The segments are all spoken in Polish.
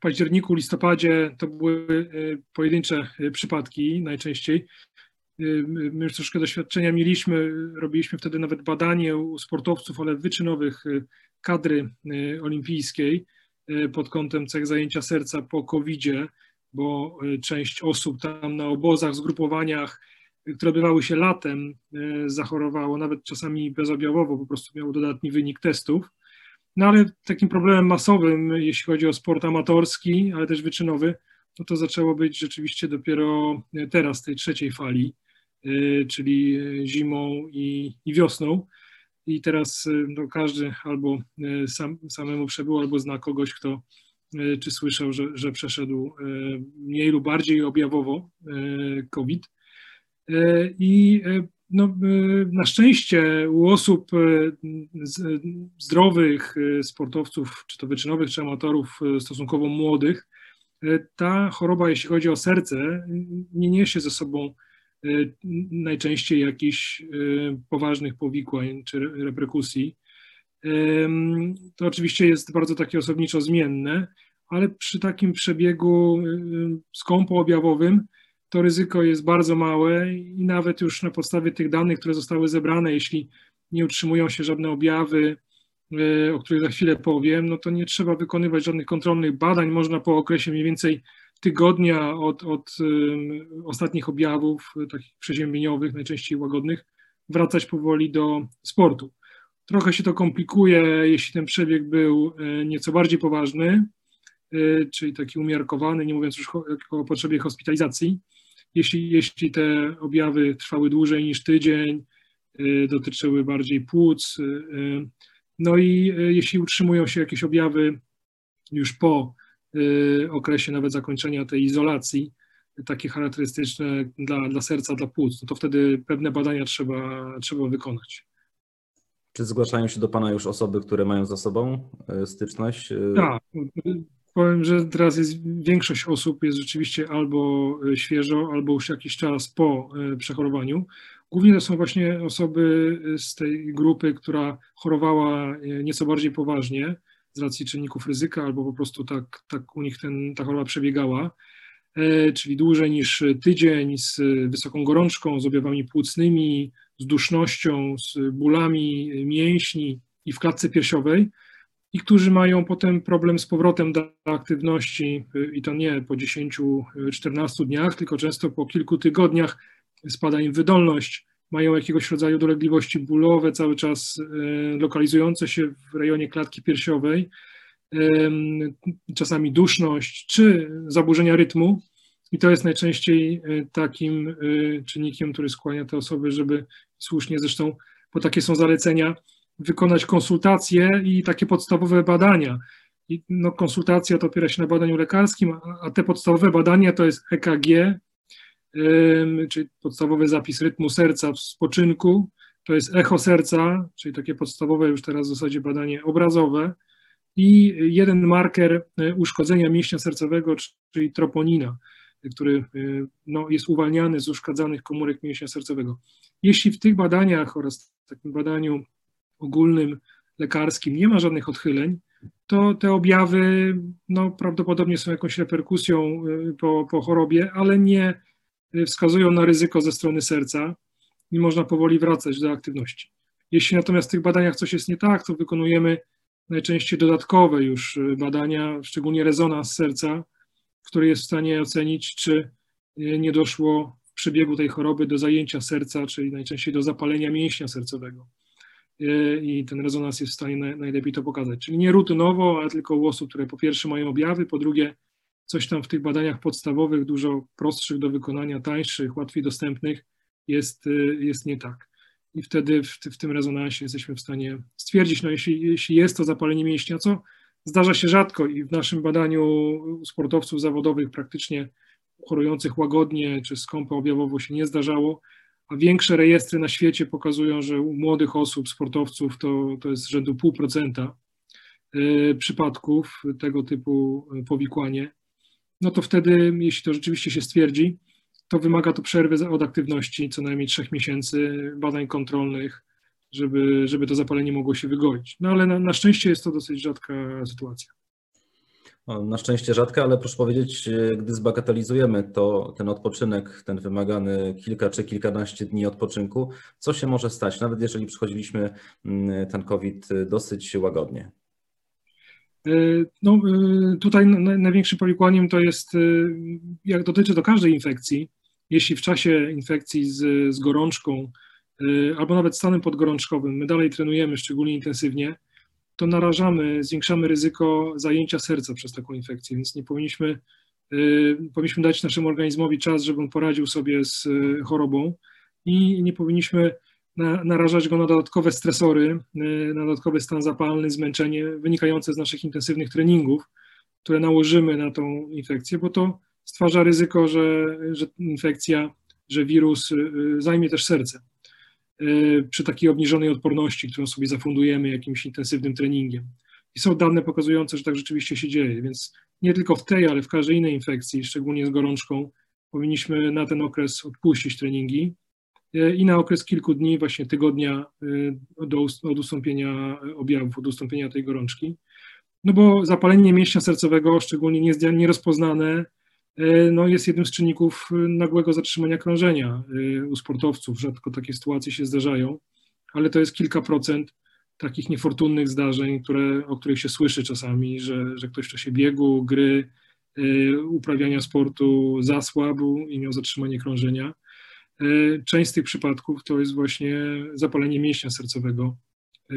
październiku, listopadzie to były pojedyncze przypadki najczęściej. My już troszkę doświadczenia mieliśmy, robiliśmy wtedy nawet badanie u sportowców, ale wyczynowych kadry olimpijskiej pod kątem cech zajęcia serca po COVID-zie, bo część osób tam na obozach, zgrupowaniach, które odbywały się latem, zachorowało, nawet czasami bezobjawowo, po prostu miało dodatni wynik testów. No ale takim problemem masowym, jeśli chodzi o sport amatorski, ale też wyczynowy, no to zaczęło być rzeczywiście dopiero teraz, tej trzeciej fali, y, czyli zimą i, i wiosną. I teraz no, każdy albo sam, samemu przebył, albo zna kogoś, kto czy słyszał, że, że przeszedł mniej lub bardziej objawowo COVID. I no, y, na szczęście u osób y, zdrowych, y, sportowców, czy to wyczynowych, czy amatorów stosunkowo młodych, ta choroba, jeśli chodzi o serce, nie niesie ze sobą najczęściej jakichś poważnych powikłań czy reperkusji. To oczywiście jest bardzo takie osobniczo zmienne, ale przy takim przebiegu skąpoobjawowym to ryzyko jest bardzo małe i nawet już na podstawie tych danych, które zostały zebrane, jeśli nie utrzymują się żadne objawy, e, o których za chwilę powiem, no to nie trzeba wykonywać żadnych kontrolnych badań. Można po okresie mniej więcej tygodnia od, od ostatnich objawów, e, takich przeziębieniowych, najczęściej łagodnych, wracać powoli do sportu. Trochę się to komplikuje, jeśli ten przebieg był e, nieco bardziej poważny, czyli taki umiarkowany, nie mówiąc już o, o potrzebie hospitalizacji jeśli, jeśli te objawy trwały dłużej niż tydzień, y, dotyczyły bardziej płuc. Y, y, no i jeśli utrzymują się jakieś objawy już po okresie nawet zakończenia tej izolacji, takie charakterystyczne dla, dla serca, dla płuc, no to wtedy pewne badania trzeba, trzeba wykonać. Czy zgłaszają się do Pana już osoby, które mają za sobą styczność? Tak, Powiem, że teraz jest większość osób jest rzeczywiście albo e, świeżo, albo już jakiś czas po e, przechorowaniu. Głównie to są właśnie osoby e, z tej grupy, która chorowała nieco bardziej poważnie z racji czynników ryzyka, albo po prostu tak, tak u nich ten, ta choroba przebiegała, czyli dłużej niż tydzień, z wysoką gorączką, z objawami płucnymi, z dusznością, z bólami mięśni i w klatce piersiowej i którzy mają potem problem z powrotem do aktywności y, i to nie po 10-14 dniach, tylko często po kilku tygodniach spada im wydolność, mają jakiegoś rodzaju dolegliwości bólowe, cały czas y, lokalizujące się w rejonie klatki piersiowej, czasami duszność czy zaburzenia rytmu. I to jest najczęściej y, takim czynnikiem, który skłania te osoby, żeby słusznie zresztą, bo takie są zalecenia, wykonać konsultacje i takie podstawowe badania. I no, konsultacja to opiera się na badaniu lekarskim, a te podstawowe badania to jest EKG, czyli podstawowy zapis rytmu serca w spoczynku, to jest echo serca, czyli takie podstawowe już teraz w zasadzie badanie obrazowe i jeden marker e, uszkodzenia mięśnia sercowego, czyli troponina, który e, no, jest uwalniany z uszkadzanych komórek mięśnia sercowego. Jeśli w tych badaniach oraz takim badaniu ogólnym lekarskim nie ma żadnych odchyleń, to te objawy no, prawdopodobnie są jakąś reperkusją y, po, po chorobie, ale nie wskazują na ryzyko ze strony serca i można powoli wracać do aktywności. Jeśli natomiast w tych badaniach coś jest nie tak, to wykonujemy najczęściej dodatkowe już y, badania, szczególnie rezonans serca, który jest w stanie ocenić, czy y, nie doszło w przebiegu tej choroby do zajęcia serca, czyli najczęściej do zapalenia mięśnia sercowego. E, i ten rezonans jest w stanie najlepiej to pokazać. Czyli nie rutynowo, ale tylko u osób, które po pierwsze mają objawy, po drugie coś tam w tych badaniach podstawowych, dużo prostszych do wykonania, tańszych, łatwiej dostępnych jest, e, jest nie tak. I wtedy w, w tym rezonansie jesteśmy w stanie stwierdzić, no jeśli, jeśli jest to zapalenie mięśnia, co zdarza się rzadko i w naszym badaniu sportowców zawodowych praktycznie chorujących łagodnie czy skąpo objawowo się nie zdarzało, większe rejestry na świecie pokazują, że u młodych osób, sportowców to, to jest rzędu 0,5% y, przypadków tego typu powikłanie, no to wtedy, jeśli to rzeczywiście się stwierdzi, to wymaga to przerwy od aktywności co najmniej trzech miesięcy, badań kontrolnych, żeby, żeby to zapalenie mogło się wygoić. No ale na, na szczęście jest to dosyć rzadka sytuacja. Na szczęście rzadka, ale proszę powiedzieć, gdy zbagatelizujemy to, ten odpoczynek, ten wymagany kilka czy kilkanaście dni odpoczynku, co się może stać, nawet jeżeli przychodziliśmy mm, ten COVID dosyć łagodnie? E, no, e, tutaj największym powikłaniem to jest, e, jak dotyczy to każdej infekcji, jeśli w czasie infekcji z, z gorączką albo nawet stanem podgorączkowym my dalej trenujemy szczególnie intensywnie, to narażamy, zwiększamy ryzyko zajęcia serca przez taką infekcję, więc nie powinniśmy, powinniśmy dać naszemu organizmowi czas, żeby on poradził sobie z chorobą i nie powinniśmy na, narażać go na dodatkowe stresory, y, na dodatkowy stan zapalny, zmęczenie wynikające z naszych intensywnych treningów, które nałożymy na tą infekcję, bo to stwarza ryzyko, że, że infekcja, że wirus y, y, zajmie też serce przy takiej obniżonej odporności, którą sobie zafundujemy jakimś intensywnym treningiem. I są dane pokazujące, że tak rzeczywiście się dzieje, więc nie tylko w tej, ale w każdej innej infekcji, szczególnie z gorączką, powinniśmy na ten okres odpuścić treningi, E, i na okres kilku dni, właśnie tygodnia e, do, od ustąpienia objawów, od ustąpienia tej gorączki. No bo zapalenie mięśnia sercowego, szczególnie nierozpoznane, e, no jest jednym z czynników nagłego zatrzymania krążenia u sportowców. Rzadko takie sytuacje się zdarzają, ale to jest kilka procent takich niefortunnych zdarzeń, które, o których się słyszy czasami, że, że ktoś w czasie biegu, gry, uprawiania sportu zasłabł i miał zatrzymanie krążenia. E, część z tych przypadków to jest właśnie zapalenie mięśnia sercowego, e,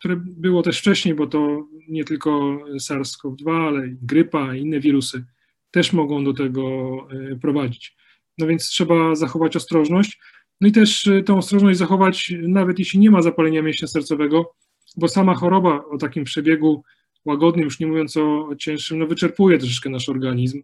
które było też wcześniej, bo to nie tylko SARS-CoV-2, ale i grypa, i inne wirusy też mogą do tego e, prowadzić. No więc trzeba zachować ostrożność. No i też tą ostrożność zachować, nawet jeśli nie ma zapalenia mięśnia sercowego, bo sama choroba o takim przebiegu łagodnym, już nie mówiąc o cięższym, no wyczerpuje troszeczkę nasz organizm.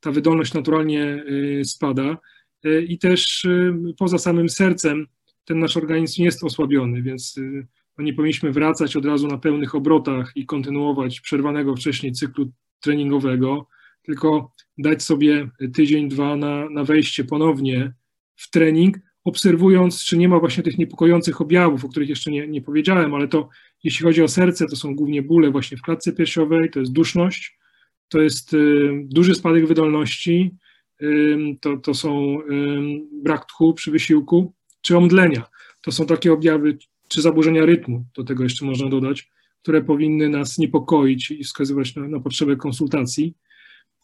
Ta wydolność naturalnie spada. Y, i też poza samym sercem ten nasz organizm jest osłabiony, więc no nie powinniśmy wracać od razu na pełnych obrotach i kontynuować przerwanego wcześniej cyklu treningowego, tylko dać sobie tydzień, dwa na, na wejście ponownie w trening, obserwując, czy nie ma właśnie tych niepokojących objawów, o których jeszcze nie, nie powiedziałem, ale to jeśli chodzi o serce, to są głównie bóle właśnie w klatce piersiowej, to jest duszność, to jest duży spadek wydolności, to, to są brak tchu przy wysiłku, czy omdlenia. To są takie objawy, czy zaburzenia rytmu, do tego jeszcze można dodać, które powinny nas niepokoić i wskazywać na, na potrzebę konsultacji.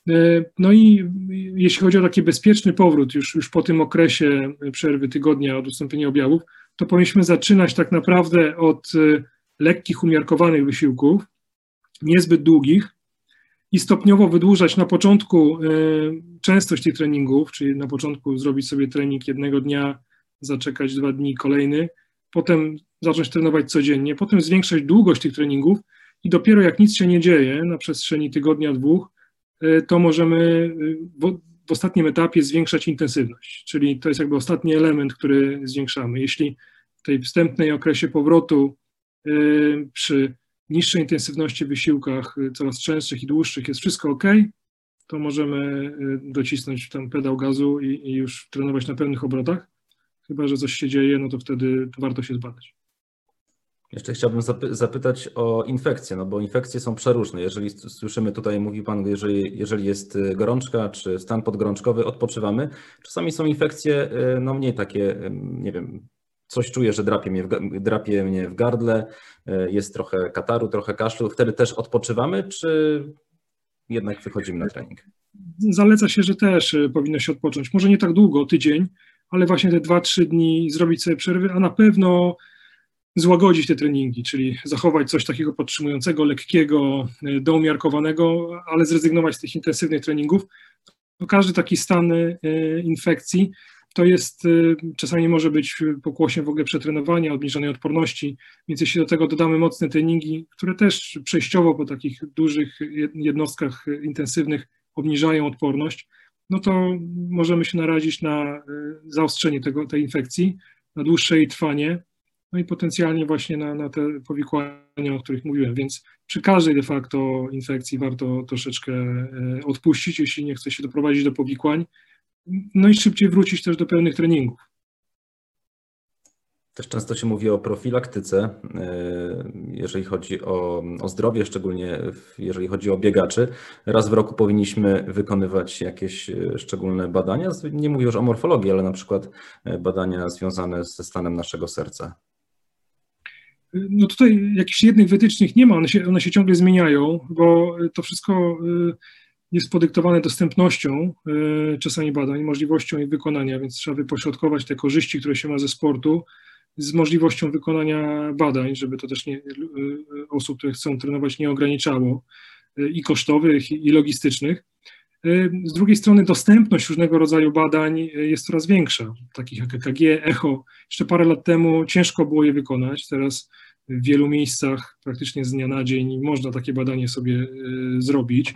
E, no i jeśli chodzi o taki bezpieczny powrót już, już po tym okresie przerwy tygodnia od ustąpienia objawów, to powinniśmy zaczynać tak naprawdę od e, lekkich, umiarkowanych wysiłków, niezbyt długich, i stopniowo wydłużać na początku e, częstość tych treningów, czyli na początku zrobić sobie trening jednego dnia, zaczekać dwa dni kolejny, potem zacząć trenować codziennie, potem zwiększać długość tych treningów i dopiero jak nic się nie dzieje na przestrzeni tygodnia, dwóch, to możemy e, w, ostatnim etapie zwiększać intensywność, czyli to jest jakby ostatni element, który zwiększamy. Jeśli w tej wstępnej okresie powrotu przy niższej intensywności wysiłkach, coraz częstszych i dłuższych jest wszystko ok, to możemy docisnąć ten pedał gazu i, i już trenować na pełnych obrotach. Chyba, że coś się dzieje, no to wtedy warto się zbadać. Jeszcze chciałbym zapy zapytać o infekcje, no bo infekcje są przeróżne. Jeżeli słyszymy tutaj, mówi Pan, jeżeli, jeżeli jest y, gorączka czy stan podgorączkowy, odpoczywamy. Czasami są infekcje no mniej takie, nie wiem, coś czuję, że drapie mnie, w, drapie mnie w gardle, e, jest trochę kataru, trochę kaszlu, wtedy też odpoczywamy, czy jednak wychodzimy na trening? Zaleca się, że też powinno się odpocząć. Może nie tak długo, tydzień, ale właśnie te dwa, trzy dni zrobić sobie przerwy, a na pewno złagodzić te treningi, czyli zachować coś takiego podtrzymującego, lekkiego, e, doumiarkowanego, ale zrezygnować z tych intensywnych treningów. każdy taki stan infekcji to jest, y, czasami może być pokłosiem w ogóle przetrenowania, obniżonej odporności, więc jeśli do tego dodamy mocne treningi, które też przejściowo po takich dużych jednostkach intensywnych obniżają odporność, no to możemy się narazić na zaostrzenie tego, tej infekcji, na dłuższe jej trwanie, no i potencjalnie właśnie na, na te powikłania, o których mówiłem, więc przy każdej de facto infekcji warto troszeczkę y, odpuścić, jeśli nie chce się doprowadzić do powikłań, no i szybciej wrócić też do pełnych treningów. Też często się mówi o profilaktyce, jeżeli chodzi o, o zdrowie, szczególnie jeżeli chodzi o biegaczy. Raz w roku powinniśmy wykonywać jakieś szczególne badania. Nie mówię już o morfologii, ale na przykład badania związane ze stanem naszego serca. No tutaj jakichś jednych wytycznych nie ma, one się, one się ciągle zmieniają, bo to wszystko y, jest podyktowane dostępnością y, czasami badań, możliwością ich wykonania, więc trzeba wypośrodkować te korzyści, które się ma ze sportu z możliwością wykonania badań, żeby to też nie, y, osób, które chcą trenować, nie ograniczało i kosztowych, i logistycznych. Z drugiej strony dostępność różnego rodzaju badań jest coraz większa, takich jak EKG, echo. Jeszcze parę lat temu ciężko było je wykonać, teraz w wielu miejscach praktycznie z dnia na dzień można takie badanie sobie e, zrobić.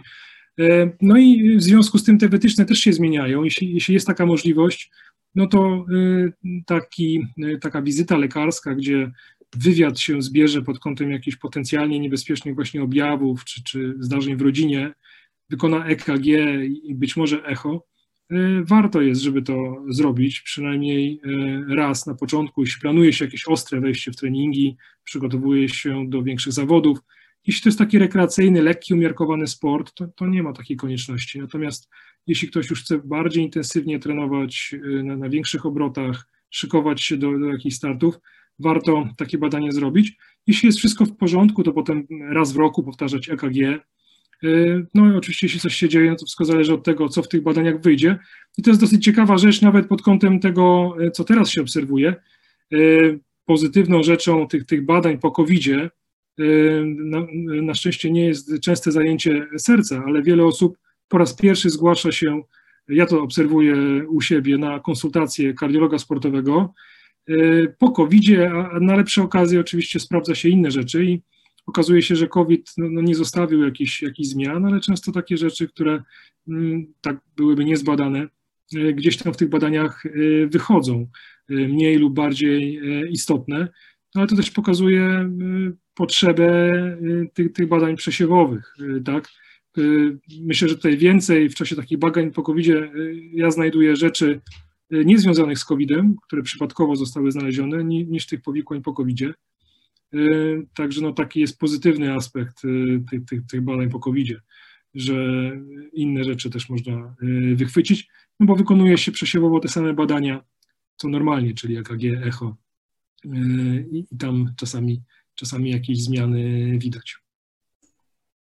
E, no i w związku z tym te wytyczne też się zmieniają. Jeśli, jeśli jest taka możliwość, no to e, taki, taka wizyta lekarska, gdzie wywiad się zbierze pod kątem jakichś potencjalnie niebezpiecznych właśnie objawów czy, czy zdarzeń w rodzinie, wykona EKG i być może echo, e, warto jest, żeby to zrobić przynajmniej e, raz na początku, jeśli planuje się jakieś ostre wejście w treningi, przygotowuje się do większych zawodów. Jeśli to jest taki rekreacyjny, lekki, umiarkowany sport, to, to nie ma takiej konieczności. Natomiast jeśli ktoś już chce bardziej intensywnie trenować e, na, na większych obrotach, szykować się do, do jakichś startów, warto takie badanie zrobić. Jeśli jest wszystko w porządku, to potem raz w roku powtarzać EKG, no i oczywiście, jeśli coś się dzieje, no to wszystko zależy od tego, co w tych badaniach wyjdzie. I to jest dosyć ciekawa rzecz, nawet pod kątem tego, y, co teraz się obserwuje. Y, pozytywną rzeczą tych, tych badań po COVID-zie, na, na szczęście nie jest częste zajęcie serca, ale wiele osób po raz pierwszy zgłasza się, ja to obserwuję u siebie, na konsultację kardiologa sportowego po COVID-zie, a na lepsze okazje oczywiście sprawdza się inne rzeczy i okazuje się, że COVID no, no nie zostawił jakichś, jakichś zmian, ale często takie rzeczy, które mm, tak byłyby niezbadane, e, gdzieś tam w tych badaniach e, wychodzą, e, mniej lub bardziej istotne, ale to też pokazuje potrzebę tych, tych badań przesiewowych, tak? Myślę, że tutaj więcej w czasie takich badań po covid ja znajduję rzeczy niezwiązanych z COVID-em, które przypadkowo zostały znalezione, niż tych powikłań po covid -zie. Y, także no taki jest pozytywny aspekt y, tych, tych, tych badań po covid że inne rzeczy też można y, wychwycić, no bo wykonuje się przesiewowo te same badania, co normalnie, czyli EKG, echo i tam czasami, czasami jakieś zmiany widać.